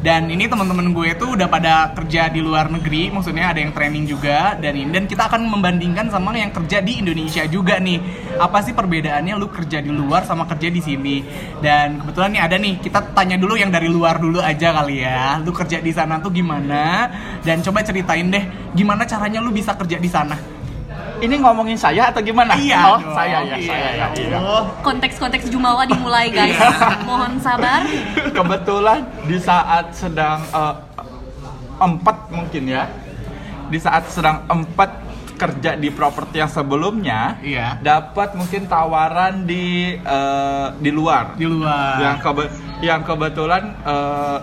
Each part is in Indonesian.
dan ini teman-teman gue tuh udah pada kerja di luar negeri maksudnya ada yang training juga dan ini. Dan kita akan membandingkan sama yang kerja di Indonesia juga nih. Apa sih perbedaannya lu kerja di luar sama kerja di sini? Dan kebetulan nih ada nih kita tanya dulu yang dari luar dulu aja kali ya. Lu kerja di sana tuh gimana? Dan coba ceritain deh gimana caranya lu bisa kerja di sana Ini ngomongin saya atau gimana? Iya Oh, dong, saya ya, iya. saya ya. Iya. konteks-konteks Jumawa dimulai guys mohon sabar Kebetulan di saat sedang eh, empat mungkin ya. Di saat sedang empat kerja di properti yang sebelumnya, Iya. dapat mungkin tawaran di eh, di luar. di luar yang kebe- yang kebetulan eh,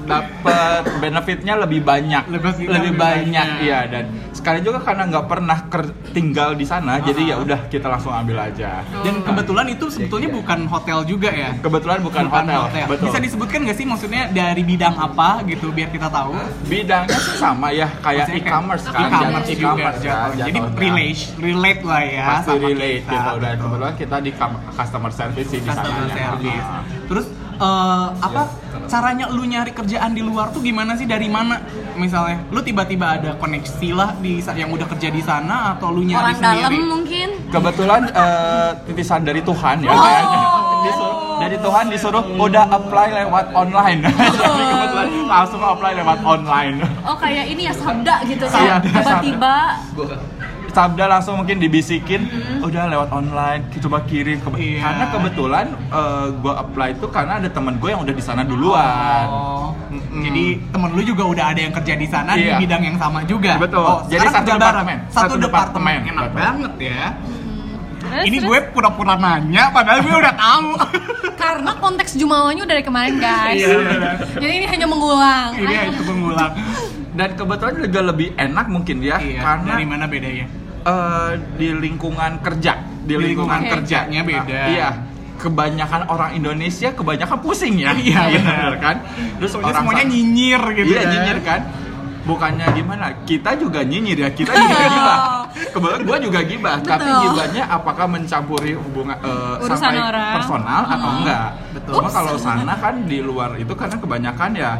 dapat benefitnya lebih banyak Lebih- lebih lebih banyak banyak. iya dan sekali juga karena nggak pernah ker- tinggal di sana jadi ya udah kita langsung ambil aja. Dan kebetulan itu sebetulnya bukan hotel juga ya? Kebetulan bukan, hotel, betul. Bisa disebutkan nggak sih maksudnya dari bidang apa gitu biar kita tahu? bidangnya sih sama ya kayak e-commerce kan e-commerce jatuh- juga e-commerce kan, jatuhnya. Jadi relate relate lah ya pasti sama relate kita, gitu. Dan betul. kebetulan kita di customer service sih di customer sana service. Terus eh, apa caranya lu nyari kerjaan di luar tuh gimana sih? Dari mana? Misalnya lu tiba-tiba ada koneksi lah di yang udah kerja di sana atau lu nyari orang dalam sendiri? mungkin. Kebetulan eh, titisan dari Tuhan ya. Oh. kayaknya disuruh dari Tuhan disuruh udah apply lewat online. Jadi kebetulan langsung apply lewat online. Oh kayak ini ya sabda gitu Iya, kan tiba-tiba Sabda langsung mungkin dibisikin udah lewat online coba kirim Kebe- Iya. karena kebetulan eh, gua apply itu karena ada temen gue yang udah di sana duluan Oh, jadi temen lu juga udah ada yang kerja di sana Iya. di bidang yang sama juga. Betul. Oh, Jadi satu departemen. Satu, Satu departemen. departemen. Enak Betul. banget ya. Terus, Ini terus? gue pura-pura nanya, padahal gue udah tahu. karena konteks Jumawanya udah dari kemarin guys Iya, benar. jadi ini hanya mengulang Ini Ayo. itu pengulang. Dan kebetulan juga lebih enak mungkin ya Iya, karena dari mana bedanya? eh, di lingkungan kerja di, Di lingkungan Oke. kerjanya beda. Ah, iya kebanyakan orang Indonesia kebanyakan pusing ya Iya, benar. benar kan terus Soalnya orang semuanya nyinyir gitu iya kan. nyinyir kan bukannya gimana kita juga nyinyir ya kita juga Iya. gibah kebetulan gua juga gibah tapi gibahnya apakah mencampuri hubungan Urusan sampai orang. personal atau Hmm. enggak Betul. cuma kalau sana kan di luar itu karena kebanyakan ya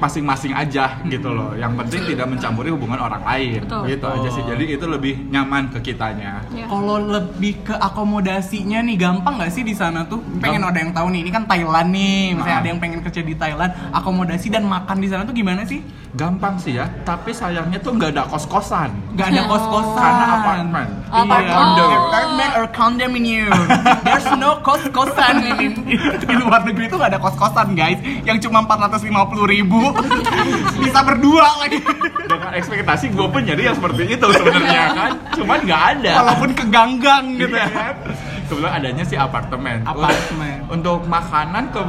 masing-masing aja gitu loh yang penting tidak mencampuri hubungan orang lain Betul. gitu aja sih jadi itu lebih nyaman ke kitanya Ya. Kalau lebih ke akomodasinya nih gampang nggak sih di sana tuh? Pengen Gamp- ada yang tahu nih, ini kan Thailand nih. Misalnya Nah. ada yang pengen kerja di Thailand, akomodasi dan makan di sana tuh gimana sih? Gampang sih ya tapi sayangnya tuh nggak ada kos-kosan Gak ada kos-kosan. Karena apartemen. Oh, Iya. apartemen. Oh. Apartment or condominium. There's no kos-kosan ini. Di luar negeri tuh gak ada kos-kosan guys. Yang cuma 450 ribu. Bisa berdua lagi. dengan ekspektasi gue pun jadi yang seperti itu sebenarnya kan cuman nggak ada Walaupun ke gang-gang gitu Iya. kan. kebetulan adanya sih apartemen Apartemen. untuk makanan ke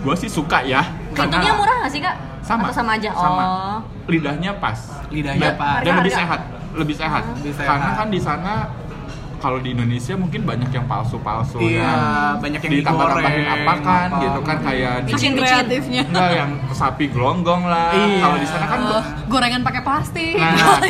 gue sih suka ya Untungnya murah gak sih kak? sama Atau sama aja? sama. Oh lidahnya pas Lidahnya dan, pas. dan lebih sehat lebih sehat Lebih sehat. karena kan di sana kalau di Indonesia mungkin banyak yang palsu-palsu Iya, ya banyak yang ditambah-tambahin apa kan apa. gitu kan kayak Saking kreatifnya enggak yang sapi gelonggong lah Iya. kalau di sana kan Oh, gorengan pakai plastik Nah, kan,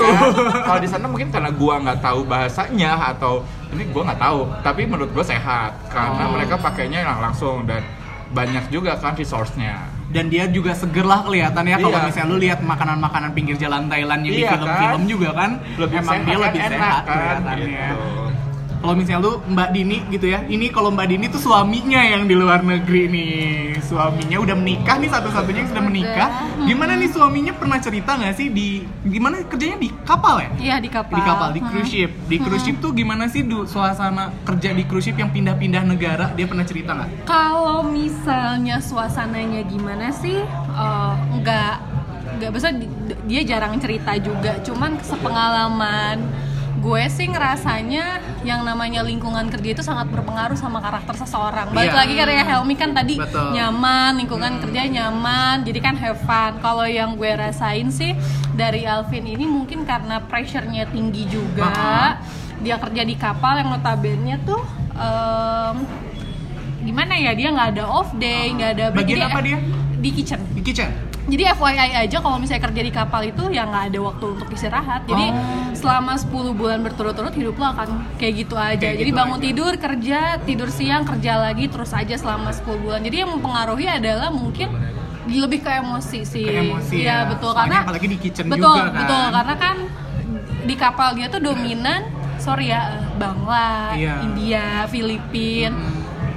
kalau di sana mungkin karena gua nggak tahu bahasanya atau ini gua nggak tahu, tapi menurut gua sehat karena Oh. mereka pakainya lang- langsung dan banyak juga kan resource-nya. Dan dia juga seger lah kelihatannya kalau Iya. misalnya lu lihat makanan-makanan pinggir jalan Thailand yang di Iya, film-film kan? juga kan Lebih emang sehat dia kan, lebih enak sehat kan, kelihatannya gitu. Kalau misalnya lu Mbak Dini gitu ya ini kalau Mbak Dini tuh suaminya yang di luar negeri nih. Suaminya udah menikah nih satu-satunya yang sudah menikah. Gimana nih suaminya pernah cerita nggak sih di gimana kerjanya di kapal ya? Iya di kapal. Di kapal di cruise ship. Di cruise ship tuh gimana sih du, suasana kerja di cruise ship yang pindah-pindah negara? Dia pernah cerita nggak? Kalau misalnya suasananya gimana sih? Eh, nggak nggak bisa di- dia jarang cerita juga. Cuman sepengalaman gue sih ngerasanya yang namanya lingkungan kerja itu sangat berpengaruh sama karakter seseorang. Balik Iya. lagi kayak Helmi kan tadi Betul. nyaman, lingkungan kerja nyaman, jadi kan have fun. Kalau yang gue rasain sih dari Alvin ini mungkin karena pressure-nya tinggi juga. Dia kerja di kapal yang notabene tuh em, gimana ya dia nggak ada off day nggak ada break. Bagian apa dia? di kitchen di kitchen jadi FYI aja kalau misalnya kerja di kapal itu ya nggak ada waktu untuk istirahat. Jadi Oh. selama 10 bulan berturut-turut hidup lo akan kayak gitu aja. Kayak jadi gitu bangun aja. tidur kerja, tidur siang kerja lagi terus aja selama 10 bulan. Jadi yang mempengaruhi adalah mungkin lebih ke emosi sih. Ke emosi Iya, ya. betul Soalnya karena apalagi di kitchen betul, juga kan. Betul, karena kan di kapal dia tuh dominan sorry ya eh, Bangla, Iya. India, Filipin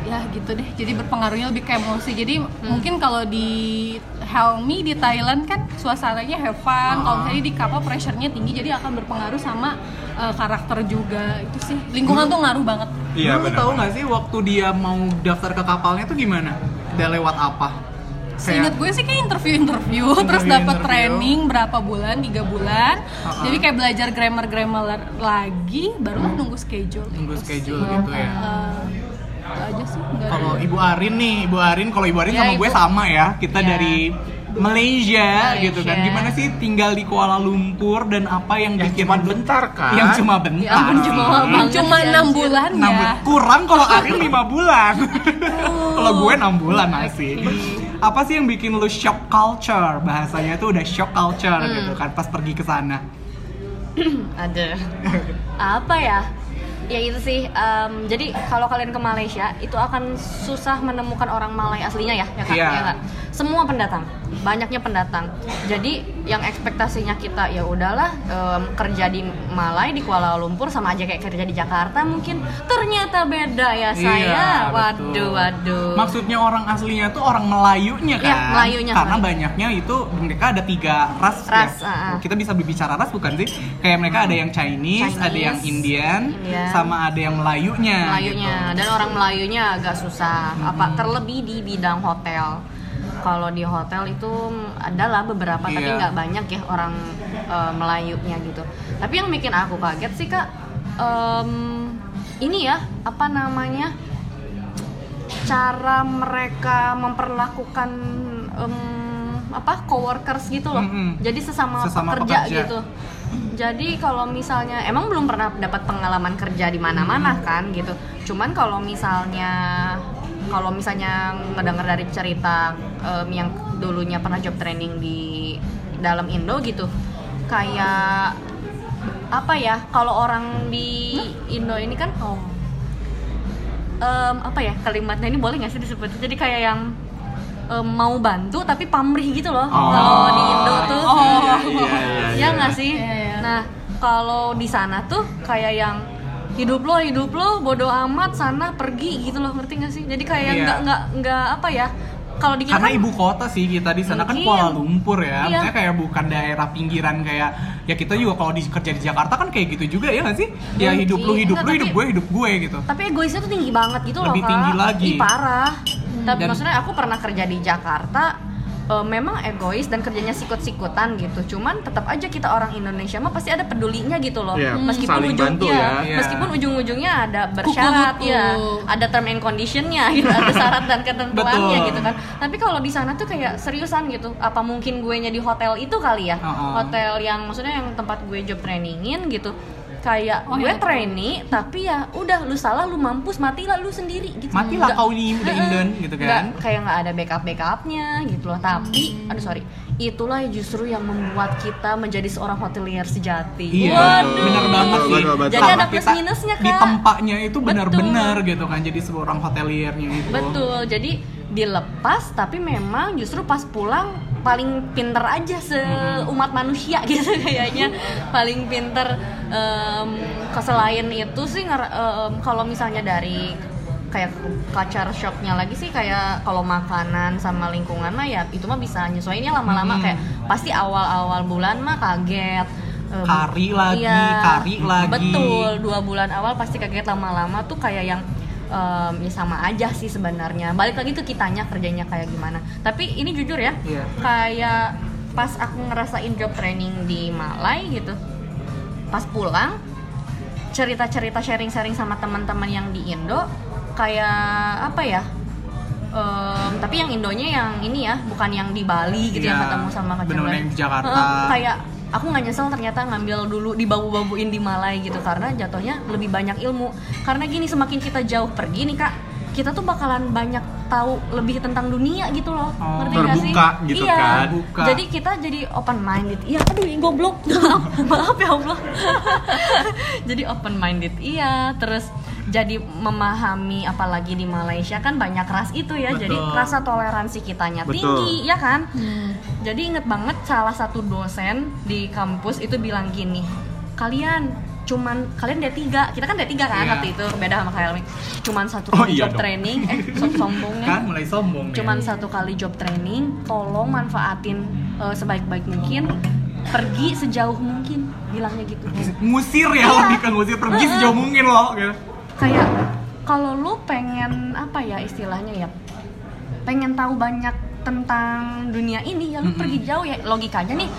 ya gitu deh jadi berpengaruhnya lebih ke emosi jadi mungkin kalau di Helmi di Thailand kan suasananya have fun kalau misalnya di kapal pressure-nya tinggi jadi akan berpengaruh sama eh, karakter juga itu sih lingkungan tuh ngaruh banget Iya Lu benar. tahu nggak sih waktu dia mau daftar ke kapalnya tuh gimana? Dia lewat apa? Seingat gue sih kayak interview-interview, terus dapat training berapa bulan, tiga bulan. Uh-uh. Jadi kayak belajar grammar-grammar lagi, baru lah nunggu schedule. Nunggu Itu schedule gitu ya. Eh, itu aja sih. Kalau. Ibu Arin nih, Ibu Arin, kalau Ibu Arin Ya, sama gue Ibu. sama ya. Kita Ya. dari Malaysia, Malaysia. gitu kan. Gimana sih tinggal di Kuala Lumpur dan apa yang Yang bikin cuma bentar kan? Yang cuma bentar. Ya ampun, cuma banget cuma sih, enam bulan Enam ya. bulan. Kurang kalau Arin 5 bulan. kalau gue 6 bulan masih. Apa sih yang bikin lu shock culture? Bahasanya tuh udah shock culture Hmm. gitu kan pas pergi ke sana. ada apa ya ya itu sih em, jadi kalau kalian ke Malaysia itu akan susah menemukan orang Malay aslinya ya ya kak Iya. Ya nggak? semua pendatang banyaknya pendatang jadi yang ekspektasinya kita ya udahlah em, kerja di Malay di Kuala Lumpur sama aja kayak kerja di Jakarta mungkin ternyata beda ya saya Iya, waduh betul. waduh Maksudnya orang aslinya tuh orang Melayunya kan? Iya, Melayunya, Karena Melayu. banyaknya itu mereka ada tiga ras, Ras, ya. ah. Kita bisa berbicara ras bukan sih? Kayak mereka ada yang Chinese, Chinese, ada yang Indian, Indian. Sama ada yang Melayunya. Melayunya gitu. dan orang Melayunya agak susah apa terlebih di bidang hotel kalau di hotel itu mm, adalah beberapa tapi Iya. nggak banyak ya orang eh, Melayunya gitu tapi yang bikin aku kaget sih kak em, ini ya apa namanya cara mereka memperlakukan em, apa coworkers gitu loh Mm-mm. jadi sesama, Sesama pekerja, pekerja. gitu jadi kalau misalnya emang belum pernah dapat pengalaman kerja di mana-mana kan gitu. Cuman kalau misalnya kalau misalnya ngedenger dari cerita em, yang dulunya pernah job training di dalam Indo gitu. Kayak apa ya? Kalau orang di Indo ini kan Oh. em, apa ya kalimatnya ini boleh nggak sih disebut? Jadi kayak yang em, mau bantu tapi pamrih gitu loh. Kalau di Indo tuh. Oh. Iya, iya, iya, Ya nggak sih? Iya, iya. Nah, kalau di sana tuh kayak yang hidup lo hidup lo bodoh amat sana pergi gitu loh ngerti nggak sih jadi kayak Iya. nggak nggak nggak apa ya kalau di kita Karena kan- ibu kota sih kita di sana kan. Kuala Lumpur ya, Iya. maksudnya kayak bukan daerah pinggiran kayak ya kita juga kalau di kerja di Jakarta kan kayak gitu juga ya nggak sih? Ya Mungkin. hidup lu hidup lu Nggak, hidup tapi- gue hidup gue gitu. tapi egoisnya tuh tinggi banget gitu Lebih loh kak tinggi lagi. Ih, parah tapi Dan- maksudnya aku pernah kerja di Jakarta eh, memang egois dan kerjanya sikut-sikutan gitu cuman tetap aja kita orang Indonesia mah pasti ada pedulinya gitu loh Iya, meskipun saling ujung bantu ya, ya. Iya. meskipun ujung-ujungnya ada bersyarat Kuku-kuku. ya ada term and conditionnya gitu ada syarat dan ketentuannya Betul. gitu kan tapi kalau di sana tuh kayak seriusan gitu apa mungkin gue nya di hotel itu kali ya Uh-uh. hotel yang maksudnya yang tempat gue job trainingin gitu kayak Oh, gue iya. trainee tapi ya udah lu salah lu mampus matilah lu sendiri gitu Matilah kau di udah. Inden gitu kan. Nggak, kayak nggak ada backup backupnya gitu loh tapi aduh sorry itulah justru yang membuat kita menjadi seorang hotelier sejati Iya, Waduh. bener banget sih. Betul, betul. Jadi ada plus kita minusnya, Di Kak. tempatnya itu benar-benar gitu kan, jadi seorang hoteliernya itu. betul jadi dilepas tapi memang justru pas pulang paling pinter aja seumat manusia gitu kayaknya paling pinter em, ke selain itu sih em, kalau misalnya dari kayak culture shocknya lagi sih kayak kalau makanan sama lingkungan mah ya itu mah bisa nyesuaiinnya lama-lama Hmm. kayak pasti awal-awal bulan mah kaget Kari lagi, iya, kari lagi. betul dua bulan awal pasti kaget lama-lama tuh kayak yang em, ya sama aja sih sebenarnya balik lagi ke kitanya kerjanya kayak gimana tapi ini jujur ya Iya. kayak pas aku ngerasain job training di Malai gitu pas pulang cerita-cerita sharing-sharing sama teman-teman yang di Indo kayak apa ya Em, tapi yang Indonya yang ini ya bukan yang di Bali gitu yang Iya, ketemu sama Lain. yang di Jakarta. Heeh, kayak aku nggak nyesel ternyata ngambil dulu di babu-babuin di Malai gitu karena jatuhnya lebih banyak ilmu karena gini semakin kita jauh pergi nih kak kita tuh bakalan banyak tahu lebih tentang dunia gitu loh Oh, ngerti nggak sih terbuka gitu iya. kan. Terbuka. jadi kita jadi open minded iya aduh ini goblok maaf maaf ya allah jadi open minded iya terus jadi memahami apalagi di Malaysia kan banyak ras itu ya jadi Betul. rasa toleransi kitanya Betul. tinggi ya kan jadi inget banget salah satu dosen di kampus itu bilang gini kalian cuman kalian D3 kita kan D3 kan Iya. waktu itu beda sama Helmi cuman satu Oh, kali iya job dong. training eh so- sombongnya kan mulai sombong ya. cuman satu kali job training tolong manfaatin eh, sebaik-baik mungkin pergi sejauh mungkin bilangnya gitu ngusir ya Iya. lebih ke ngusir pergi sejauh mungkin loh gitu. kayak kalau lu pengen apa ya istilahnya ya pengen tahu banyak tentang dunia ini ya lu Mm-mm. pergi jauh ya logikanya nih.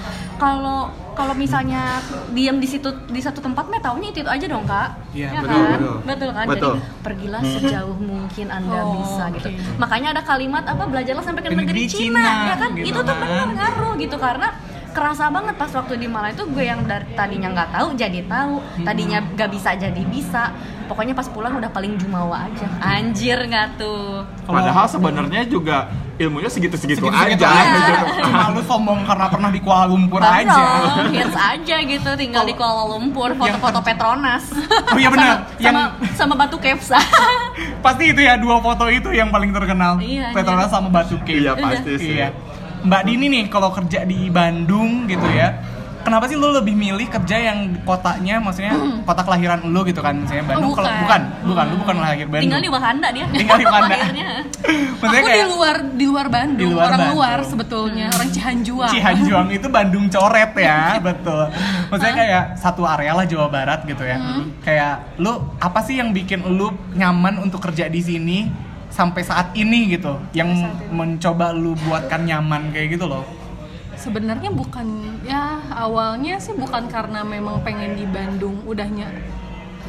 Kalau kalau misalnya diam di situ di satu tempat mah taunya itu, itu aja dong kak. Iya, ya betul, kan? betul. betul kan? Betul. jadi pergilah sejauh mungkin anda Oh, bisa gitu. Makanya ada kalimat apa belajarlah sampai ke negeri Cina, Cina, ya kan? gitu itu tuh kan. benar ngaruh gitu. Karena kerasa banget pas waktu di Malaysia itu gue yang dari tadinya nggak tahu jadi tahu tadinya gak bisa jadi bisa pokoknya pas pulang udah paling jumawa aja anjir nggak tuh Kalau- Padahal sebenarnya juga ilmunya segitu-segitu aja. aja. gitu. Cuma lu sombong karena pernah di Kuala Lumpur Baru, aja. hits aja gitu tinggal di Kuala Lumpur foto-foto Petronas Oh iya benar. sama, Yang sama, sama batu Kepsa pasti itu ya dua foto itu yang paling terkenal. Iya, Petronas sama Batu Cave. Iya pasti sih. Iya. Mbak Dini nih kalau kerja di Bandung gitu ya. Kenapa sih lu lebih milih kerja yang kotanya maksudnya kota kelahiran lu gitu kan misalnya Bandung Oh, kalau bukan. bukan bukan lu bukan lahir Bandung. tinggal di Wakanda dia Tinggal di Wakanda. Maksudnya aku kayak di luar di luar Bandung, Di luar orang Bandung. luar sebetulnya, orang Cihanjuang. Cihanjuang itu Bandung coret ya, betul. Maksudnya kayak satu area lah Jawa Barat gitu ya. Kayak lu apa sih yang bikin lu nyaman untuk kerja di sini sampai saat ini gitu? Yang mencoba lu buatkan nyaman kayak gitu loh. Sebenarnya bukan ya awalnya sih bukan karena memang pengen di Bandung udahnya.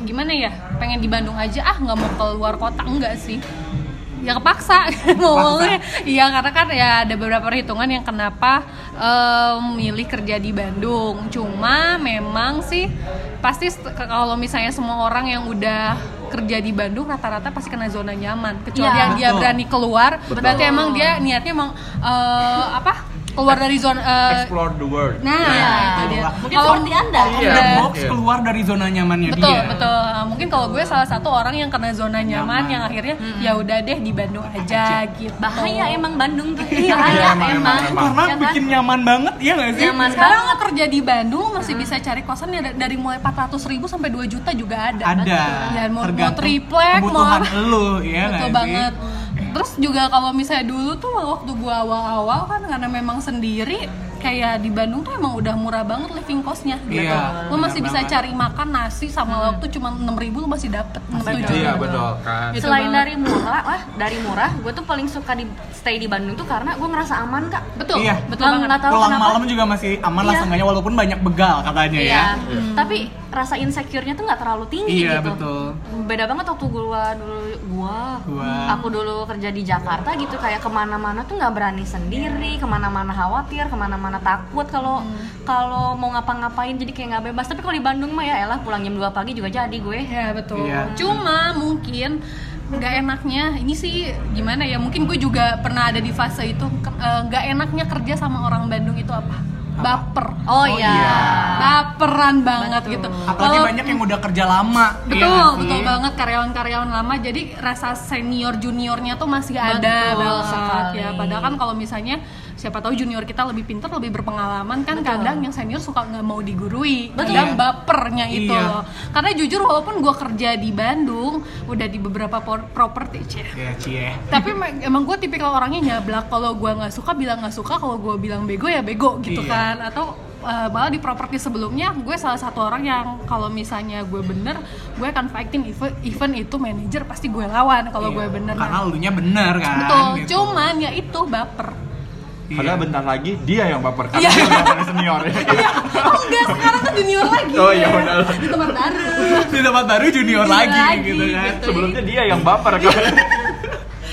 Gimana ya pengen di Bandung aja ah nggak mau keluar kota enggak sih. Ya kepaksa ngomongnya. Iya karena kan ya ada beberapa perhitungan yang kenapa em, milih kerja di Bandung. Cuma memang sih pasti st- kalau misalnya semua orang yang udah kerja di Bandung rata-rata pasti kena zona nyaman kecuali Iya. yang dia berani keluar berarti Betul. emang dia niatnya emang eh, apa keluar dari zona eh, Explore the world. nah Iya. itu dia mungkin Kalau- seperti anda Iya. The Iya. box keluar dari zona nyamannya betul dia. betul mungkin kalau gue salah satu orang yang kena zona nyaman, Nyaman. yang akhirnya ya udah deh di Bandung aja gitu bahaya emang Bandung tuh Iya, bahaya emang, emang, emang, emang. Karena Ya kan? bikin nyaman banget, iya gak sih? Nyaman sekarang banget. kerja di Bandung masih bisa cari kosan ya da- dari mulai 400 ribu sampai 2 juta juga ada Ada. ya mau, mau triplek mau kebutuhan lu, ya betul nggak sih? Terus juga kalau misalnya dulu tuh waktu gua awal-awal kan karena memang sendiri kayak di Bandung tuh emang udah murah banget living costnya gitu Iya, lo masih bisa banget. cari makan nasi sama lauk tuh cuma 6 ribu lo masih dapet 6 Masih 7 Iya betul kan. Gitu selain banget. dari murah lah dari murah gue tuh paling suka di stay di Bandung tuh karena gue ngerasa aman kak betul Iya. betul Nggak- banget tahu Pulang kenapa. malam juga masih aman lah Iya. seenggaknya walaupun banyak begal katanya ya. Iya. Tapi rasa insecure-nya tuh nggak terlalu tinggi Iya, gitu. betul. Beda banget waktu gua dulu gua, Gua. aku dulu kerja di Jakarta gitu kayak ke mana-mana tuh nggak berani sendiri, ke mana-mana khawatir, ke mana-mana takut kalau kalau mau ngapa-ngapain jadi kayak nggak bebas. Tapi kalau di Bandung mah ya elah pulang jam 2 pagi juga jadi gue. Ya betul. Iya. Cuma mungkin nggak enaknya ini sih gimana ya? Mungkin gue juga pernah ada di fase itu eh, nggak enaknya kerja sama orang Bandung itu apa? Baper. Oh, Oh, iya. iya. Baperan banget Betul. gitu. Apalagi Kalau- banyak yang udah kerja lama. iya Betul, sih? betul banget karyawan-karyawan lama. Jadi rasa senior juniornya tuh masih ada Betul banget sekali. ya. Padahal kan kalau misalnya siapa tahu junior kita lebih pintar, lebih berpengalaman kan kadang yang senior suka nggak mau digurui. Betul. Kadang Iya. bapernya itu Iya. loh. Karena jujur walaupun gue kerja di Bandung, udah di beberapa properti, cie. Ya, cie. Tapi emang gue tipikal orangnya nyablak. Kalau gue nggak suka bilang nggak suka, kalau gue bilang bego ya bego gitu Iya. kan. Atau uh, malah di properti sebelumnya gue salah satu orang yang kalau misalnya gue bener, gue akan fighting even, even itu manajer pasti gue lawan kalau Iya. gue bener. Karena lu nya bener kan. Betul. gitu. Cuman ya itu baper. Iya. Padahal bentar lagi dia yang baper karena Iya. dia udah senior ya. Oh enggak, sekarang kan junior lagi. Oh, iya, udah. Di tempat baru. di tempat baru junior Junior lagi, lagi, gitu kan. gitu. Sebelumnya dia yang baper kan.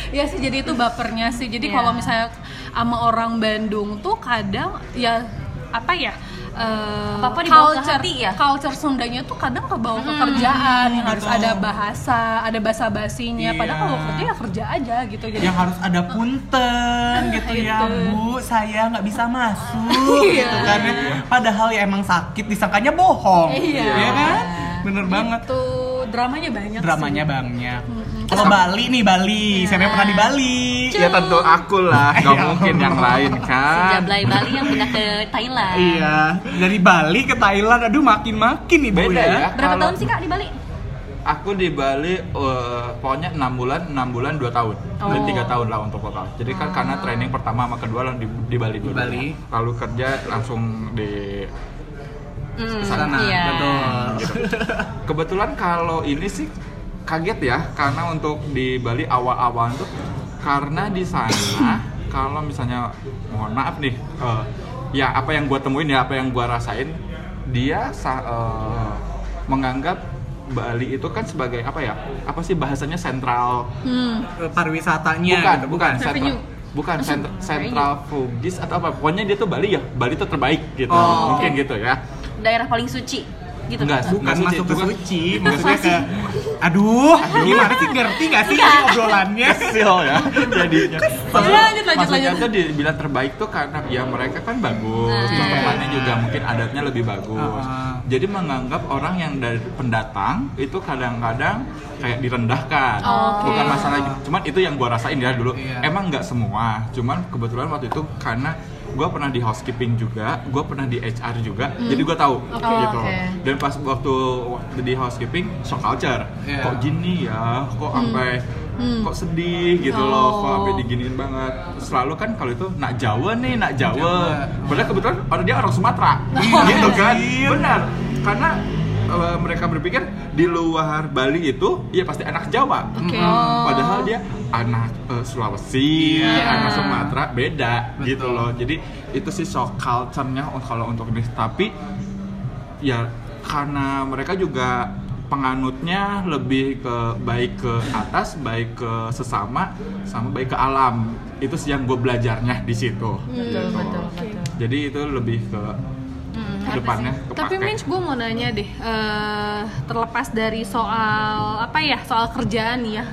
ya sih jadi itu bapernya sih jadi Iya. kalau misalnya sama orang Bandung tuh kadang ya apa ya eh, dibawa ke culture hati ya? culture Sundanya tuh kadang ke kerjaan yang harus betul. ada bahasa ada bahasa basinya padahal Iya. kalau kerja ya kerja aja gitu jadi yang harus ada punten gitu ya Gitu. bu saya nggak bisa masuk gitu kan padahal ya emang sakit disangkanya bohong Iya. ya kan bener banget tuh dramanya banyak dramanya sih. banyak kalau Bali nih Bali siapa yang pernah di Bali Ya tentu aku lah, gak Iya. mungkin yang lain kan. Jablay Bali yang pindah ke Thailand. iya dari Bali ke Thailand aduh makin makin ibu Beda ya. Berapa Kalau- tahun sih kak di Bali? Aku di Bali eh, pokoknya 6 bulan, 6 bulan 2 tahun. Dan Oh. 3 tahun lah untuk total. Jadi kan karena training pertama sama kedua lah di, di Bali dulu. Bali. Lalu kerja langsung di Hmm, sana iya. betul gitu. Kebetulan kalau ini sih kaget ya karena untuk di Bali awal-awal tuh karena di sana kalau misalnya mohon maaf nih eh, ya apa yang gua temuin ya apa yang gua rasain dia eh, menganggap Bali itu kan sebagai apa ya apa sih bahasanya sentral Hmm. Eh, pariwisatanya bukan gitu, bukan sentral bukan sent- sentral fugis atau apa pokoknya dia tuh Bali ya Bali tuh terbaik gitu Oh. mungkin gitu ya Daerah paling suci gitu. Enggak, bukan Nggak suci, masuk ke bukan. suci maksudnya ke aduh gimana sih ngerti gak sih obrolannya Kesel ya jadinya Lanjut, lanjut, maksudnya lanjut. tuh dibilang terbaik tuh karena ya mereka kan bagus Nah. terus tempatnya juga mungkin adatnya lebih bagus Ah. jadi menganggap orang yang dari pendatang itu kadang-kadang kayak direndahkan Oke. bukan masalah cuman itu yang gua rasain ya dulu Iya. emang nggak semua cuman kebetulan waktu itu karena gua pernah di housekeeping juga gua pernah di HR juga jadi gua tahu Oke. gitu Oke. dan pas waktu waktu di housekeeping shock culture Iya. kok gini ya kok sampai Hmm. kok sedih gitu loh kok Oh. sampai diginiin banget selalu kan kalau itu nak Jawa nih nak Jawa, Jawa. padahal kebetulan orang dia orang Sumatera Iya, gitu kan benar karena eh, mereka berpikir di luar Bali itu ya pasti anak Jawa Oke. Mm. padahal dia anak eh, Sulawesi Iya. anak Sumatera beda Betul. gitu loh jadi itu sih shock culture-nya oh, kalau untuk ini tapi ya karena mereka juga penganutnya lebih ke baik ke atas, baik ke sesama, sama baik ke alam. Itu sih yang gue belajarnya di situ. Betul, Gitu. betul, betul. Jadi itu lebih ke Hmm, depannya Tapi kepake. Minch gue mau nanya deh, eh, terlepas dari soal apa ya, soal kerjaan nih ya,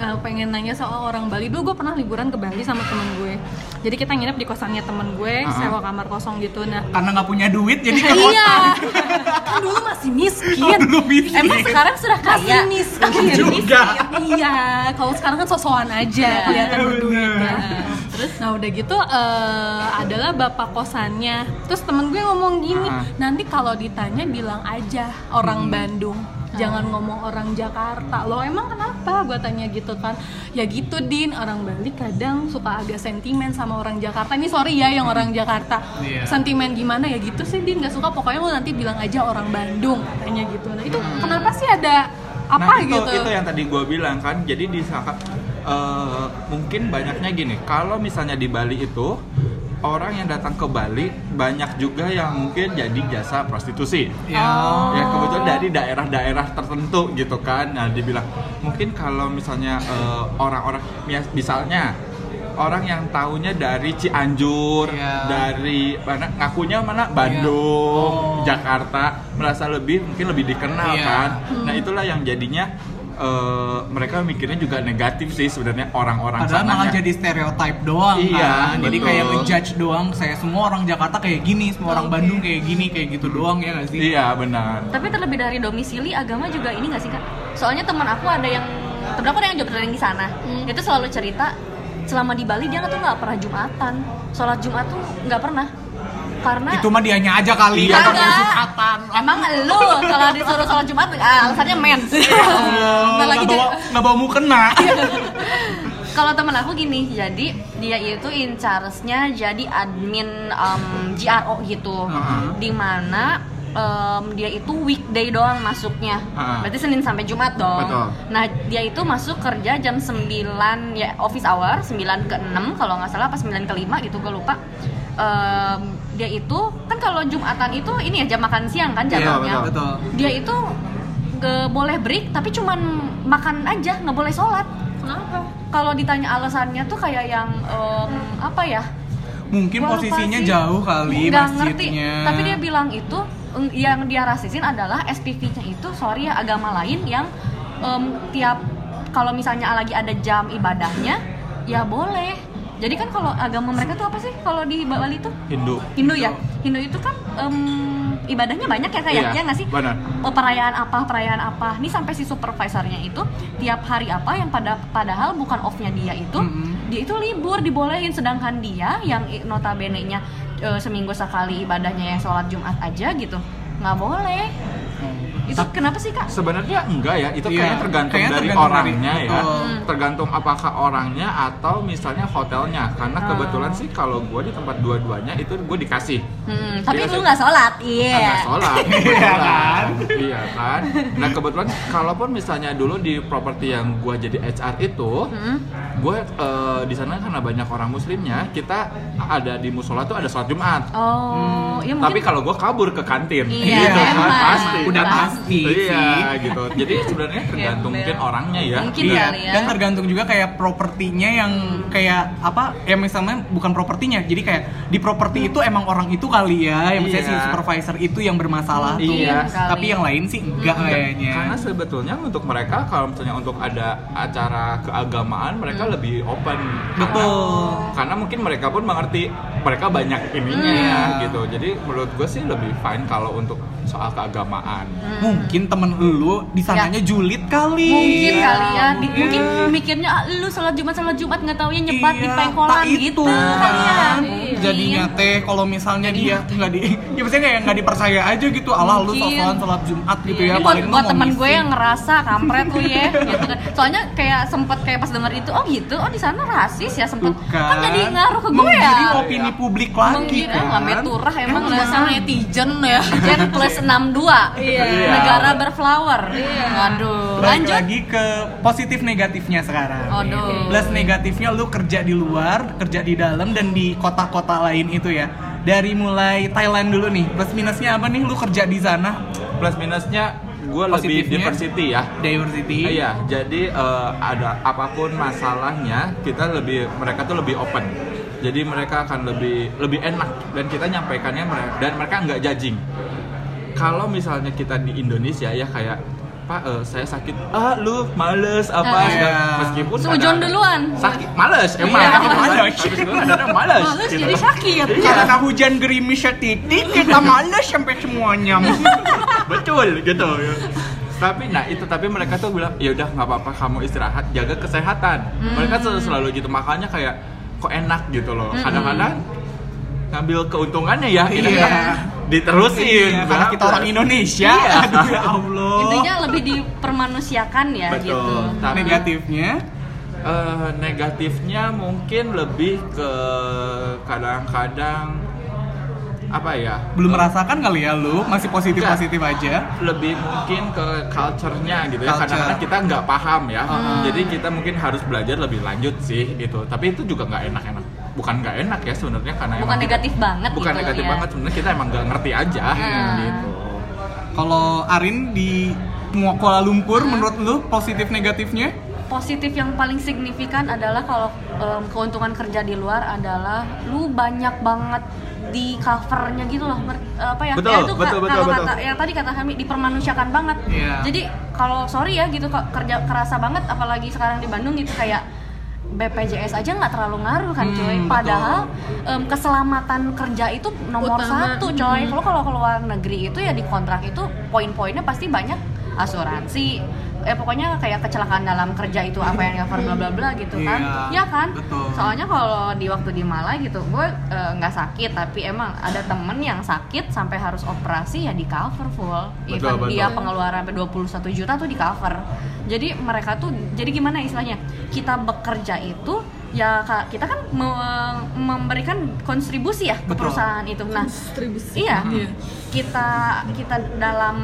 eh, pengen nanya soal orang Bali. Dulu gue pernah liburan ke Bali sama temen gue. Jadi kita nginep di kosannya temen gue, Ah. sewa kamar kosong gitu. Nah, karena nggak punya duit jadi ke iya, kota kan dulu masih miskin. Oh, dulu miskin. Emang sekarang sudah Kaya. miskin. Juga. Iya, kalau sekarang kan sosokan aja Iya, kelihatan berduit. Nah, terus nah udah gitu eh, adalah bapak kosannya. Terus temen gue ngomong gini, Ah. nanti kalau ditanya bilang aja orang Bandung. Jangan ngomong orang Jakarta. Lo emang kenapa? Gue tanya gitu kan. Ya gitu Din, orang Bali kadang suka agak sentimen sama orang Jakarta. Ini sorry ya yang orang Jakarta. Iya. Sentimen gimana ya gitu sih Din, gak suka. Pokoknya lo nanti bilang aja orang Bandung katanya gitu. Nah itu kenapa sih ada apa nah, itu, gitu? itu yang tadi gue bilang kan. Jadi di eh, mungkin banyaknya gini. Kalau misalnya di Bali itu orang yang datang ke Bali banyak juga yang mungkin jadi jasa prostitusi. ya Oh. ya kebetulan dari daerah-daerah tertentu gitu kan nah dibilang mungkin kalau misalnya eh, orang-orang ya, misalnya orang yang tahunya dari Cianjur Iya. dari mana ngakunya mana Bandung Oh. Jakarta merasa lebih mungkin lebih dikenal Iya. kan nah itulah yang jadinya eh, mereka mikirnya juga negatif sih sebenarnya orang-orang Padahal malah sananya. jadi stereotype doang Iya, kan. Jadi betul. kayak ngejudge doang. Saya semua orang Jakarta kayak gini, semua orang. Bandung kayak gini, kayak gitu doang ya nggak sih? iya benar Tapi terlebih dari domisili agama juga ini gak sih kak? Soalnya teman aku ada yang temen aku ada yang job training di sana. Hmm. Itu selalu cerita selama di Bali dia tuh nggak pernah jumatan. Sholat Jumat tuh nggak pernah. Karena Itu mah dianya aja kali Iya. kan emang lu kalau disuruh sholat Jumat ah, alasannya mens. Allah, Ntar lagi nggak bawa nggak bawa mukena. Kalau temen aku gini, jadi dia itu in charge-nya jadi admin um, GRO gitu, Heeh. di mana um, dia itu weekday doang masuknya, Heeh. berarti Senin sampai Jumat dong. Betul. Nah dia itu masuk kerja jam 9 ya office hour 9 ke 6 kalau nggak salah apa 9 ke 5 gitu gue lupa. Em, dia itu kan kalau Jumatan itu ini ya jam makan siang kan Iya, jadwalnya. betul. Betul. Dia itu nggak boleh break tapi cuman makan aja nggak boleh sholat Kenapa? kalau ditanya alasannya tuh kayak yang em, apa ya Mungkin Gua lupa posisinya sih. jauh kali Nggak ngerti masjidnya. tapi dia bilang itu yang dia rasisin adalah SPV-nya itu sorry ya agama lain yang em, tiap kalau misalnya lagi ada jam ibadahnya ya boleh jadi kan kalau agama mereka tuh apa sih? Kalau di Bali tuh? Hindu. Hindu ya? Hindu. Itu kan em, ibadahnya banyak ya kayak Iya, ya nggak sih? benar. Oh, perayaan apa perayaan apa? Ini sampai si supervisornya itu tiap hari apa yang pada padahal bukan offnya dia itu Mm-mm. dia itu libur dibolehin. Sedangkan dia yang i- notabene nya e, seminggu sekali ibadahnya yang sholat jumat aja gitu nggak boleh itu kenapa sih kak Sebenarnya enggak ya, itu Iya, kayaknya tergantung kayaknya dari tergantung dari- orangnya ya. betul. Hmm. Tergantung apakah orangnya atau misalnya hotelnya. Karena Ah. kebetulan sih kalau gue di tempat dua-duanya itu gue dikasih. Hmm, tapi Iya, lu nggak sholat iya Nggak sholat, Iya kan? Iya kan. Nah kebetulan kalaupun misalnya dulu di properti yang gue jadi HR itu, Hmm. gue eh, di sana karena banyak orang muslimnya, kita ada di musola tuh ada sholat Jumat. oh ya mungkin Tapi kalau gue kabur ke kantin, Iya, gitu kan, emang. pasti. Udah pasti Iya sih. gitu. Jadi sebenarnya tergantung mungkin orangnya ya. Mungkin iya, kali ya. dan tergantung juga kayak propertinya yang kayak apa ya misalnya bukan propertinya jadi kayak di properti itu emang orang itu kali ya yang misalnya si Iya. supervisor itu yang bermasalah tuh Iya. tapi yang lain sih enggak Enggak, kayaknya Karena sebetulnya untuk mereka kalau misalnya untuk ada acara keagamaan mereka lebih open. betul Karena, karena mungkin mereka pun mengerti mereka banyak ininya Iya. gitu. Jadi menurut gue sih lebih fine kalau untuk soal keagamaan. Mungkin temen lu di sananya julid kali mungkin Iya, kali ya di- mungkin mungkin. mikirnya ah, lu sholat jumat sholat jumat nggak taunya nyebat di Iya, pengkolan gitu itu, ya kan. Iya. jadinya teh kalau misalnya dia nggak di ya maksudnya kayak nggak dipercaya aja gitu Allah lu Mungkin. sholat sholat Jumat gitu ya Ini buat, paling buat teman gue yang ngerasa kampret lu ya gitu kan. Soalnya kayak sempet kayak pas denger itu, oh gitu, oh di sana rasis ya sempet. Bukan. Kan jadi ngaruh ke gue ya. opini publik lagi Menggiring kan lah meturah emang Emang dasar netizen ya Gen plus 62 Iya. Negara berflower Iya. Waduh Balik Lanjut lagi ke positif negatifnya sekarang. Aduh. Plus negatifnya lu kerja di luar, kerja di dalam dan di kota-kota lain itu ya. Dari mulai Thailand dulu nih. Plus minusnya apa nih lu kerja di sana? Plus minusnya gue lebih diversity ya. Diversity. Iya, jadi eh, ada apa pun masalahnya kita lebih mereka tuh lebih open. Jadi mereka akan lebih lebih enak dan kita nyampaikannya mere- dan mereka nggak judging. Kalau misalnya kita di Indonesia ya kayak Pak, eh, saya sakit. Ah, lu males apa? Ah, segala- iya. Meskipun Sujon duluan. Sakit, males emang. Iya, males. kadang males. Males gitu. jadi sakit Iya. Karena hujan gerimis setitik, kita males sampai semuanya. betul gitu tapi nah itu tapi mereka tuh bilang ya udah nggak apa-apa kamu istirahat jaga kesehatan mereka tuh selalu gitu makanya kayak kok enak gitu loh kadang-kadang ngambil keuntungannya ya kita Iya. diterusin Iya, karena kita orang Indonesia. Iya. Aduh ya Allah. Intinya lebih dipermanusiakan ya Betul. gitu Tapi- negatifnya Eh, negatifnya mungkin lebih ke kadang-kadang apa ya belum merasakan kali ya lu, masih positif-positif aja. lebih mungkin ke culture-nya gitu ya Culture. kadang-kadang kita nggak paham ya Hmm. jadi kita mungkin harus belajar lebih lanjut sih itu tapi itu juga nggak enak-enak bukan nggak enak ya sebenarnya karena Bukan emang kita- negatif banget bukan gitu negatif ya. banget sebenarnya kita emang nggak ngerti aja Hmm. gitu Kalau Arin di Kuala Lumpur menurut lu positif negatifnya? positif yang paling signifikan adalah kalau em, keuntungan kerja di luar adalah lu banyak banget di covernya gitu loh apa ya Betul, ya itu betul, betul, kalau betul. kata yang tadi kata Hami dipermanusiakan banget Iya. jadi kalau sorry ya gitu kok kerja kerasa banget apalagi sekarang di Bandung gitu kayak BPJS aja nggak terlalu ngaruh kan Hmm, coy betul. padahal em, keselamatan kerja itu nomor Utama. satu coy Hmm. kalau kalau keluar negeri itu ya di kontrak itu poin-poinnya pasti banyak asuransi eh pokoknya kayak kecelakaan dalam kerja itu apa yang cover bla bla bla gitu kan. Iya, ya kan? betul. soalnya kalau di waktu di Malai gitu gue eh, nggak sakit tapi emang ada temen yang sakit sampai harus operasi ya di cover full. Betul, even betul. dia pengeluaran sampai 21 juta tuh di cover. Jadi mereka tuh jadi gimana istilahnya? Kita bekerja itu ya Kak, kita kan me- memberikan kontribusi ya ke Betul. perusahaan itu. Nah distribusi Iya, kita kita dalam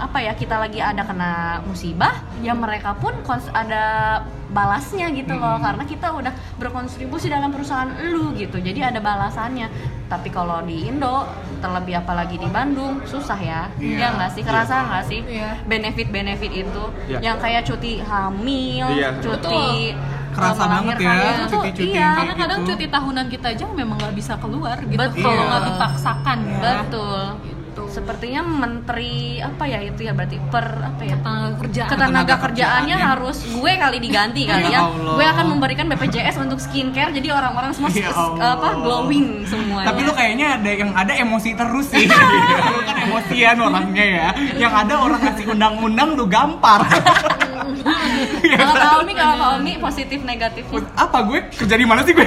apa ya kita lagi ada kena musibah, ya mereka pun kons- ada balasnya gitu loh Hmm. karena kita udah berkontribusi dalam perusahaan lu gitu, jadi ada balasannya. Tapi kalau di Indo terlebih apalagi di Bandung susah ya, Iya. ya nggak sih kerasa nggak sih Iya. benefit benefit itu Iya. yang kayak cuti hamil, Iya. cuti kerasa uh, banget ya melahirkan. Itu tuh, cuti-cuti iya. karena kadang gitu. cuti tahunan kita aja memang nggak bisa keluar gitu Betul. kalau Iya. nggak dipaksakan ya Betul. Sepertinya menteri apa ya itu ya berarti per apa ya? Ketenaga kerjaan. Ketenaga kerjaannya harus gue kali diganti kali Ya ya. Gue akan memberikan BPJS untuk skincare jadi orang-orang semua Ya apa glowing semuanya. Tapi lu kayaknya ada yang ada emosi terus sih. lu kan emosian orangnya ya. Yang ada orang ngasih undang-undang lu gampar. Kalau Omi, kalau Omi positif negatifnya apa gue kerja di mana sih gue?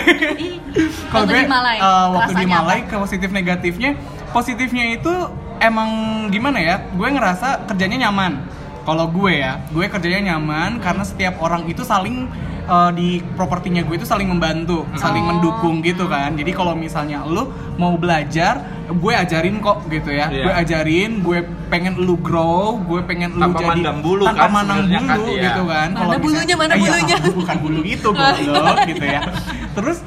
Kalau gue di Malai, eh, waktu di Malai ke positif negatifnya, positifnya itu emang gimana ya? Gue ngerasa kerjanya nyaman. Kalau gue ya, gue kerjanya nyaman karena setiap orang itu saling eh, di propertinya gue itu saling membantu, saling Oh. mendukung gitu kan. Jadi kalau misalnya lu mau belajar, gue ajarin kok gitu ya. Iya. Gue ajarin, gue pengen lu grow, gue pengen lu Tanpa jadi mandang bulu tanpa kan mandang sebenarnya kan, bulu iya. gitu kan. Mana Kalau bulunya, mana Eh, iya, bulunya? bukan bulu itu goblok gitu ya. Terus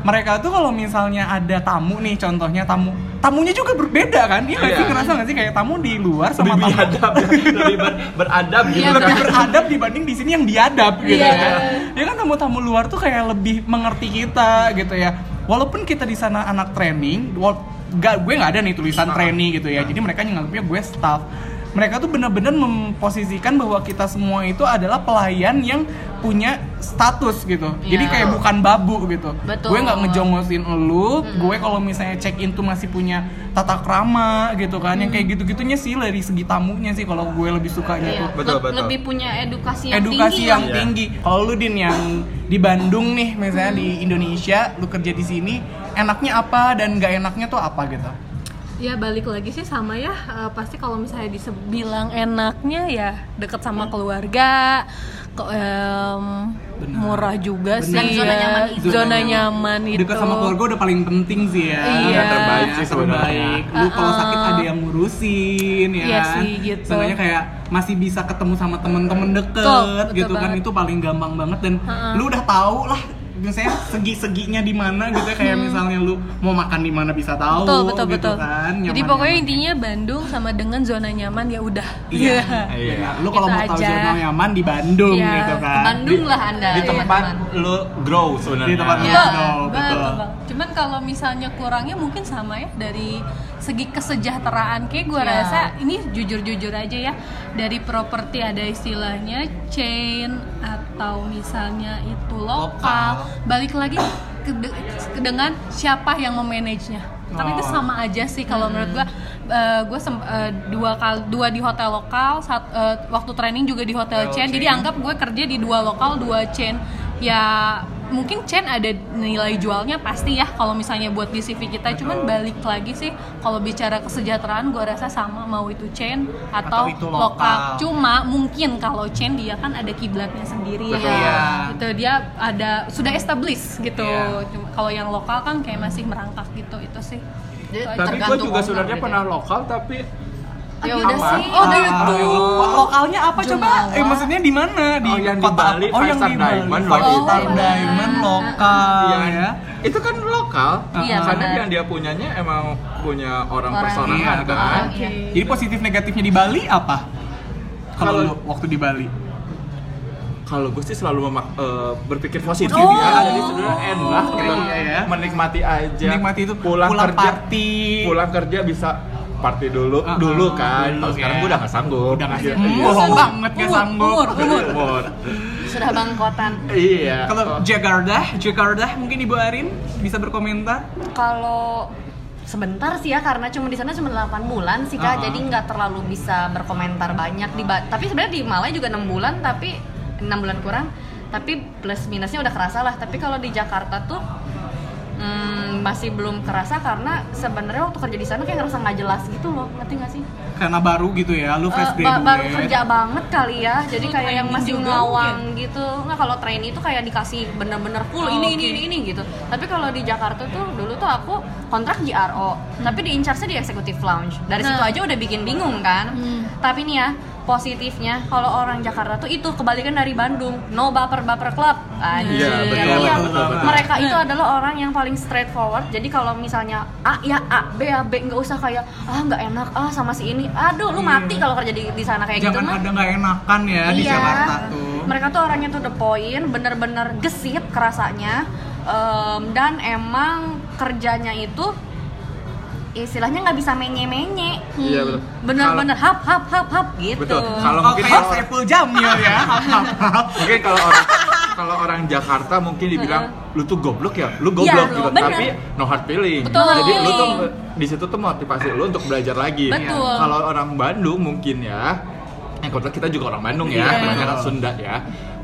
mereka tuh kalau misalnya ada tamu nih contohnya tamu tamunya juga berbeda kan iya nggak sih Iya. ngerasa nggak sih kayak tamu di luar sama lebih tamu biadab lebih ber- beradab gitu Iya, lebih kan beradab dibanding di sini yang biadab gitu Iya. ya. Ya kan tamu-tamu luar tuh kayak lebih mengerti kita gitu ya. Walaupun kita di sana anak training, nggak gue nggak ada nih tulisan Ah. trainee gitu ya. Jadi mereka nganggapnya gue staff. Mereka tuh benar-benar memposisikan bahwa kita semua itu adalah pelayan yang punya status gitu. Jadi Iya. kayak bukan babu gitu. Betul. Gue nggak ngejongosin elu. Gue kalau misalnya check in tuh masih punya tata krama gitu kan. Yang kayak gitu-gitunya sih dari segi tamunya sih kalau gue lebih sukanya Iya. tuh Betul, betul. Lebih punya edukasi yang edukasi tinggi yang. Iya. tinggi. Kalau lu din yang di Bandung nih, misalnya di Indonesia, lu kerja di sini, enaknya apa dan nggak enaknya tuh apa gitu? Ya balik lagi sih sama ya eh, pasti kalau misalnya dibilang enaknya ya deket sama keluarga, ke, Benar. murah juga Benar. sih. Dan zona ya. nyaman itu. Zona nyaman itu. Dekat sama keluarga udah paling penting sih ya. Iya. Yang terbaik sih sebenarnya. terbaik. Lu kalau sakit Uh-uh. ada yang ngurusin ya. Iya kan? sih, gitu. Seenggaknya kayak masih bisa ketemu sama temen-temen deket betul gitu kan banget. itu paling gampang banget dan Uh-uh. lu udah tahu lah misalnya segi-seginya di mana gitu ya kayak misalnya lu mau makan di mana bisa tahu Hmm. betul betul gitu betul. kan Jadi nyaman-nyaman. pokoknya intinya Bandung sama dengan zona nyaman ya udah. Iya. Iya. Benar. Lu kalau mau tahu aja. zona nyaman di Bandung Iya, gitu kan. Bandung lah anda. di tempat teman-teman. lu grow sebenarnya Di tempat lu Iya, grow, betul, betul. betul. Cuman kalau misalnya kurangnya mungkin sama ya dari segi kesejahteraan kayak gue Iya. rasa ini jujur-jujur aja ya dari properti ada istilahnya chain atau misalnya itu lokal, Lokal. balik lagi ke, de- ke- dengan siapa yang memanage-nya karena itu Oh. sama aja sih kalau menurut gue gue dua kali dua di hotel lokal sat, eh, waktu training juga di hotel Hotel chain jadi chain. anggap gue kerja di dua lokal dua chain ya mungkin chain ada nilai jualnya pasti ya kalau misalnya buat di CV kita cuman balik lagi sih kalau bicara kesejahteraan gue rasa sama mau itu chain atau, Atau itu lokal. lokal. cuma mungkin kalau chain dia kan ada kiblatnya sendiri Betul. ya Iya. gitu dia ada sudah established gitu. Cuma kalau yang lokal kan kayak masih merangkak gitu itu sih Jadi Itu tapi gue tergantung juga sebenarnya pernah ya. lokal tapi Ya udah Aman. sih. Oh, gitu. lo- Lokalnya apa coba? Eh maksudnya di mana? Di Oh, yang di kota Bali, apa? Oh, yang di Bali. Diamond, Five waktu Star itu. Diamond lokal Iya. ya. itu kan lokal Iya, karena benar. yang dia punyanya emang punya orang, Orang personangan iya, kan Oke. Jadi positif negatifnya di Bali apa? Kalau waktu di Bali. kalau gue sih selalu memak- eh, berpikir positif Oh. ya jadi sebenarnya enak gitu Iya, iya. menikmati aja Menikmati itu pulang, pulang kerja party. pulang kerja bisa party dulu Ah, dulu ah, kan dulu, Kalau sekarang ya. gue udah gak sanggup Udah nggak Iya, sanggup. iya. Bohong banget gak Umur, sanggup. umur, umur. Umur. Sudah bangkotan. iya Kalau Oh. Jakarta, Jakarta mungkin Ibu Arin bisa berkomentar. Kalau sebentar sih ya karena cuma di sana cuma 8 bulan sih Ah. kak jadi nggak terlalu bisa berkomentar banyak di tapi sebenarnya di Malai juga enam bulan tapi enam bulan kurang tapi plus minusnya udah kerasa lah tapi kalau di Jakarta tuh hmm, masih belum kerasa karena sebenarnya waktu kerja di sana kayak ngerasa nggak jelas gitu loh ngerti nggak sih Karena baru gitu ya, lu fresh ba- graduate. baru kerja banget kali ya jadi Lu kayak yang masih ngawang gitu nggak kalau train itu kayak dikasih bener-bener full Oh, ini, ini oke. ini ini gitu tapi kalau di Jakarta tuh dulu tuh aku kontrak JRO tapi di in-charge di executive lounge dari situ Nah. aja udah bikin bingung kan Hmm. tapi nih ya positifnya kalau orang Jakarta tuh itu kebalikan dari Bandung no baper baper club Anjir. Iya, betul, Iya. betul, betul. mereka itu Nah. adalah orang yang paling straightforward jadi kalau misalnya A ya A B ya B nggak usah kayak ah nggak enak ah sama si ini aduh lu Iya. mati kalau kerja di, di sana kayak gitu Jangan mah ada nggak enakan ya di Iya. Jakarta tuh. mereka tuh orangnya tuh the point bener-bener gesit kerasanya Em, dan emang kerjanya itu istilahnya nggak bisa menye-menye Iya, betul. bener-bener hap hap hap hap gitu Betul. Kalau Oh, mungkin kayak kalau- Saiful Jamil ya. mungkin kalau orang kalau orang Jakarta mungkin dibilang lu tuh goblok ya, lu goblok Iya, gitu. bener. Tapi no hard feeling. Betul. Jadi lu tuh Feeling. di situ tuh motivasi lu untuk belajar lagi. Betul. Kalau orang Bandung mungkin ya, yang kebetulan kita juga orang Bandung ya, Iya. kebanyakan Sunda ya.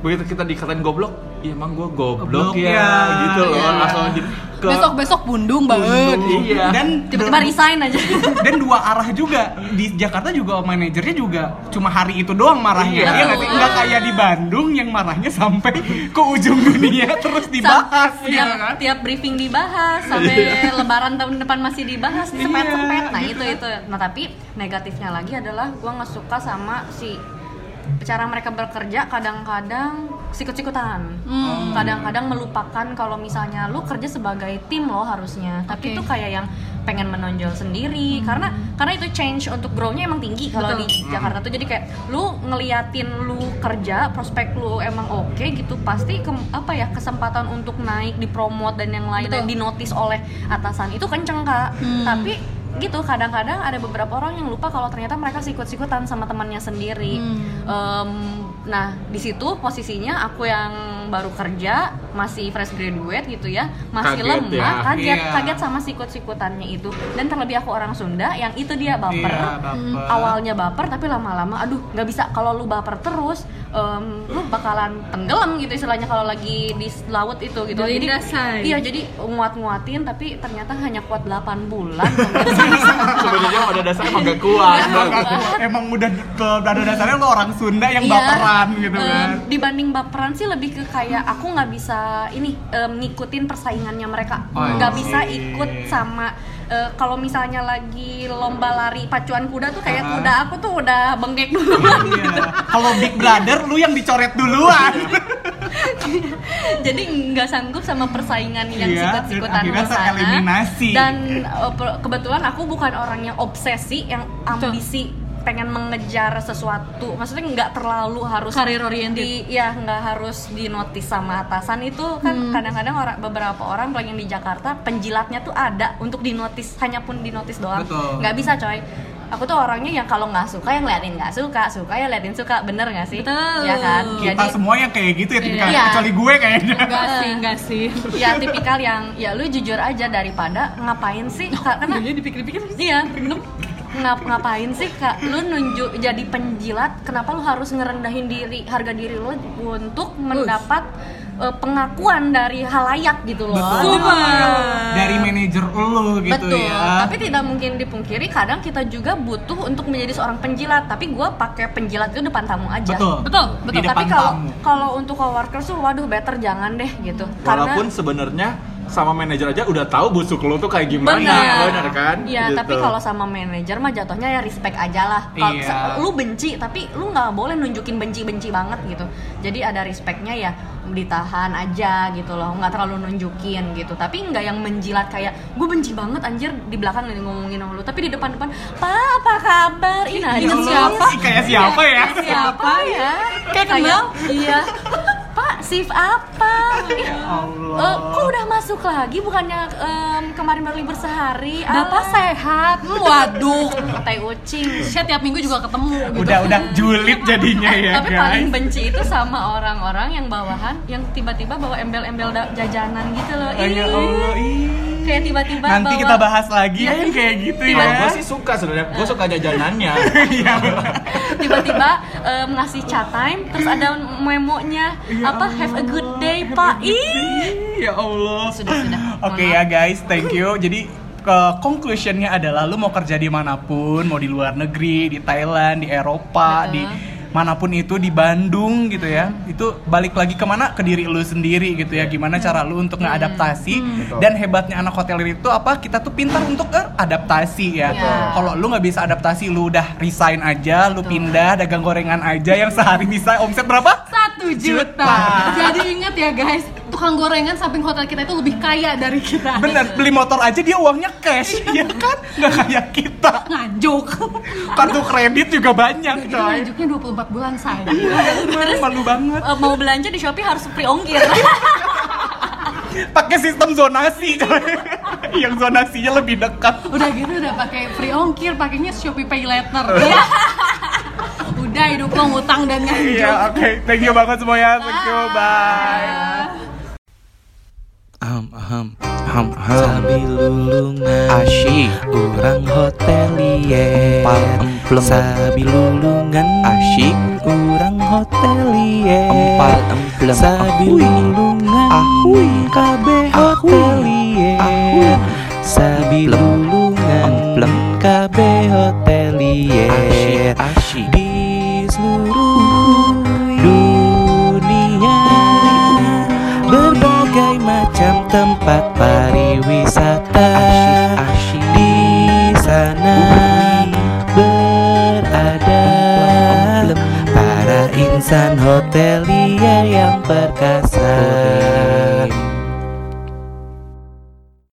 Begitu kita dikatain goblok, ya emang gua goblok, Goblok ya, ya, gitu loh. iya. Langsung di, ke Besok-besok bundung banget. Iya. Dan tiba-tiba resign aja. dan dua arah juga. Di Jakarta juga manajernya juga cuma hari itu doang marahnya. Iya. Iya nggak kayak di Bandung yang marahnya sampai ke ujung dunia terus dibahas Sam- gitu tiap, kan? tiap briefing dibahas sampai lebaran tahun depan masih dibahas sepet-sepet. Nah itu itu. Nah tapi negatifnya lagi adalah gua nggak suka sama si cara mereka bekerja kadang-kadang sikut-sikutan. Hmm. kadang-kadang melupakan kalau misalnya lu kerja sebagai tim lo harusnya. Tapi itu kayak yang pengen menonjol sendiri. Karena karena itu change untuk grow-nya emang tinggi kalau di Jakarta tuh. Jadi kayak lu ngeliatin lu kerja prospek lu emang oke gitu pasti ke, apa ya kesempatan untuk naik dipromot dan yang lain dan Betul. dinotis oleh atasan itu kenceng kak. Hmm. tapi gitu kadang-kadang ada beberapa orang yang lupa kalau ternyata mereka sikut-sikutan sama temannya sendiri Hmm. Em, nah di situ posisinya aku yang baru kerja masih fresh graduate gitu ya masih Kaget lemah ya. kaget Iya. kaget sama sikut-sikutannya itu dan terlebih aku orang Sunda yang itu dia baper Iya, baper. awalnya baper tapi lama-lama aduh nggak bisa kalau lu baper terus em, lu bakalan tenggelam gitu istilahnya kalau lagi di laut itu gitu Jadi jadi dasar. iya jadi nguat-nguatin tapi ternyata hanya kuat 8 bulan sebenarnya pada dasarnya emang gak kuat. Emang udah ke pada dasarnya lo orang Sunda yang Iya. baperan gitu Em, kan. dibanding baperan sih lebih ke kayak aku nggak bisa ini em, ngikutin persaingannya mereka. Oh, nggak I bisa ikut sama eh, kalau misalnya lagi lomba lari pacuan kuda tuh kayak Ah. kuda aku tuh udah bengkek duluan Iya. kalau Big Brother lu yang dicoret duluan. Jadi nggak sanggup sama persaingan yang Iya, sikut-sikutan dan sana. dan pe- kebetulan aku bukan orang yang obsesi yang Betul. Pengen mengejar sesuatu. Maksudnya nggak terlalu harus Career oriented. di ya nggak harus dinotis sama atasan. Itu kan Hmm. kadang-kadang orang beberapa orang apalagi yang di Jakarta penjilatnya tuh ada untuk dinotis. Hanya pun dinotis doang. Betul. nggak bisa coy. Aku tuh orangnya yang kalau nggak suka yang liatin nggak suka suka ya liatin suka. Bener nggak sih? Betul. ya kan? Kita semua yang kayak gitu ya tipikal. Iya. kecuali gue kayaknya. Enggak sih, enggak sih. ya tipikal yang ya lu jujur aja daripada ngapain sih? Karena dipikir-pikir. Iya ngap ngapain sih kak? Lu nunjuk jadi penjilat kenapa lu harus ngerendahin diri harga diri lu untuk mendapat eh, pengakuan dari halayak gitu loh? Betul. Dari manajer lu gitu Betul, ya. Tapi tidak mungkin dipungkiri kadang kita juga butuh untuk menjadi seorang penjilat. Tapi gue pakai penjilat itu depan tamu aja. Betul. Betul, betul. tapi kalau kalau untuk coworkers tuh waduh better jangan deh gitu. Walaupun sebenarnya sama manajer aja udah tahu busuk lu tuh kayak gimana, Benar. benar kan? Iya, Gitu. tapi kalau sama manajer mah jatuhnya ya respect aja lah. Kalau Iya. lu benci, tapi lu nggak boleh nunjukin benci-benci banget gitu. Jadi ada respectnya ya ditahan aja gitu loh, nggak terlalu nunjukin gitu. Tapi nggak yang menjilat kayak gue benci banget anjir di belakang ngomongin sama lu, tapi di depan-depan, pak apa kabar? Ih, Ya najis. Allah, ih, kayak siapa ya Kayak siapa ya? Kayak kenal? Iya. Pak, shift apa? Ih, Allah. Eh, kok udah masuk lagi? Bukannya em, kemarin baru libur sehari? Bapak Ah, sehat. Hmm, Waduh. tai ucing. Saya tiap minggu juga ketemu gitu. udah udah julid jadinya ya Tapi paling guys benci itu sama orang-orang yang bawahan yang tiba-tiba bawa embel-embel jajanan gitu loh. Oh, ya Allah, ih. Kayak tiba-tiba nanti bawa- kita bahas lagi ya yang kayak gitu ya gue sih suka sebenarnya, gue suka jajanannya. Iya. Tiba-tiba em, ngasih chat time terus ada memonya Ya apa have a good day pak? ih. ya Allah. Sudah, sudah. oke Mohon ya guys. Thank you. Jadi ke conclusionnya adalah lu mau kerja di mana pun mau di luar negeri di Thailand di Eropa Betul. di mana pun itu di Bandung gitu ya itu balik lagi ke mana ke diri lu sendiri gitu ya gimana cara lu untuk ngeadaptasi Betul. dan hebatnya anak hotel itu apa kita tuh pintar untuk adaptasi ya kalau lu nggak bisa adaptasi lu udah resign aja lu Betul. pindah dagang gorengan aja yang sehari bisa omset berapa Satu juta. Juta. Jadi ingat ya guys, tukang gorengan samping hotel kita itu lebih kaya dari kita. Bener, beli motor aja dia uangnya cash, ya kan? Nggak kayak kita. Nganjuk. Kartu kredit juga banyak, Itu coy. nganjuknya 24 bulan say. Terus malu banget. Eh, mau belanja di Shopee harus free ongkir. Pakai sistem zonasi, coy. Yang zonasinya lebih dekat. Udah gitu udah pakai free ongkir, pakainya Shopee Pay Later. udah hidup lo ngutang dan nganjuk. Iya, oke. Thank you banget semuanya. Thank you. Bye. Aham, aham, aham, aham Sambil lulungan Asyik. Urang hotelier Empal emplem Sambil lulungan Asyik. Urang hotelier Empal emplem Sambil Ahui. lulungan Ahui. Ahui. hotelier Ahui. Emplem. lulungan Emplem. Kabeh hotelier Asyik Asyik. Di seluruh tempat pariwisata. Asyik Di sana berada Para insan hotelier yang perkasa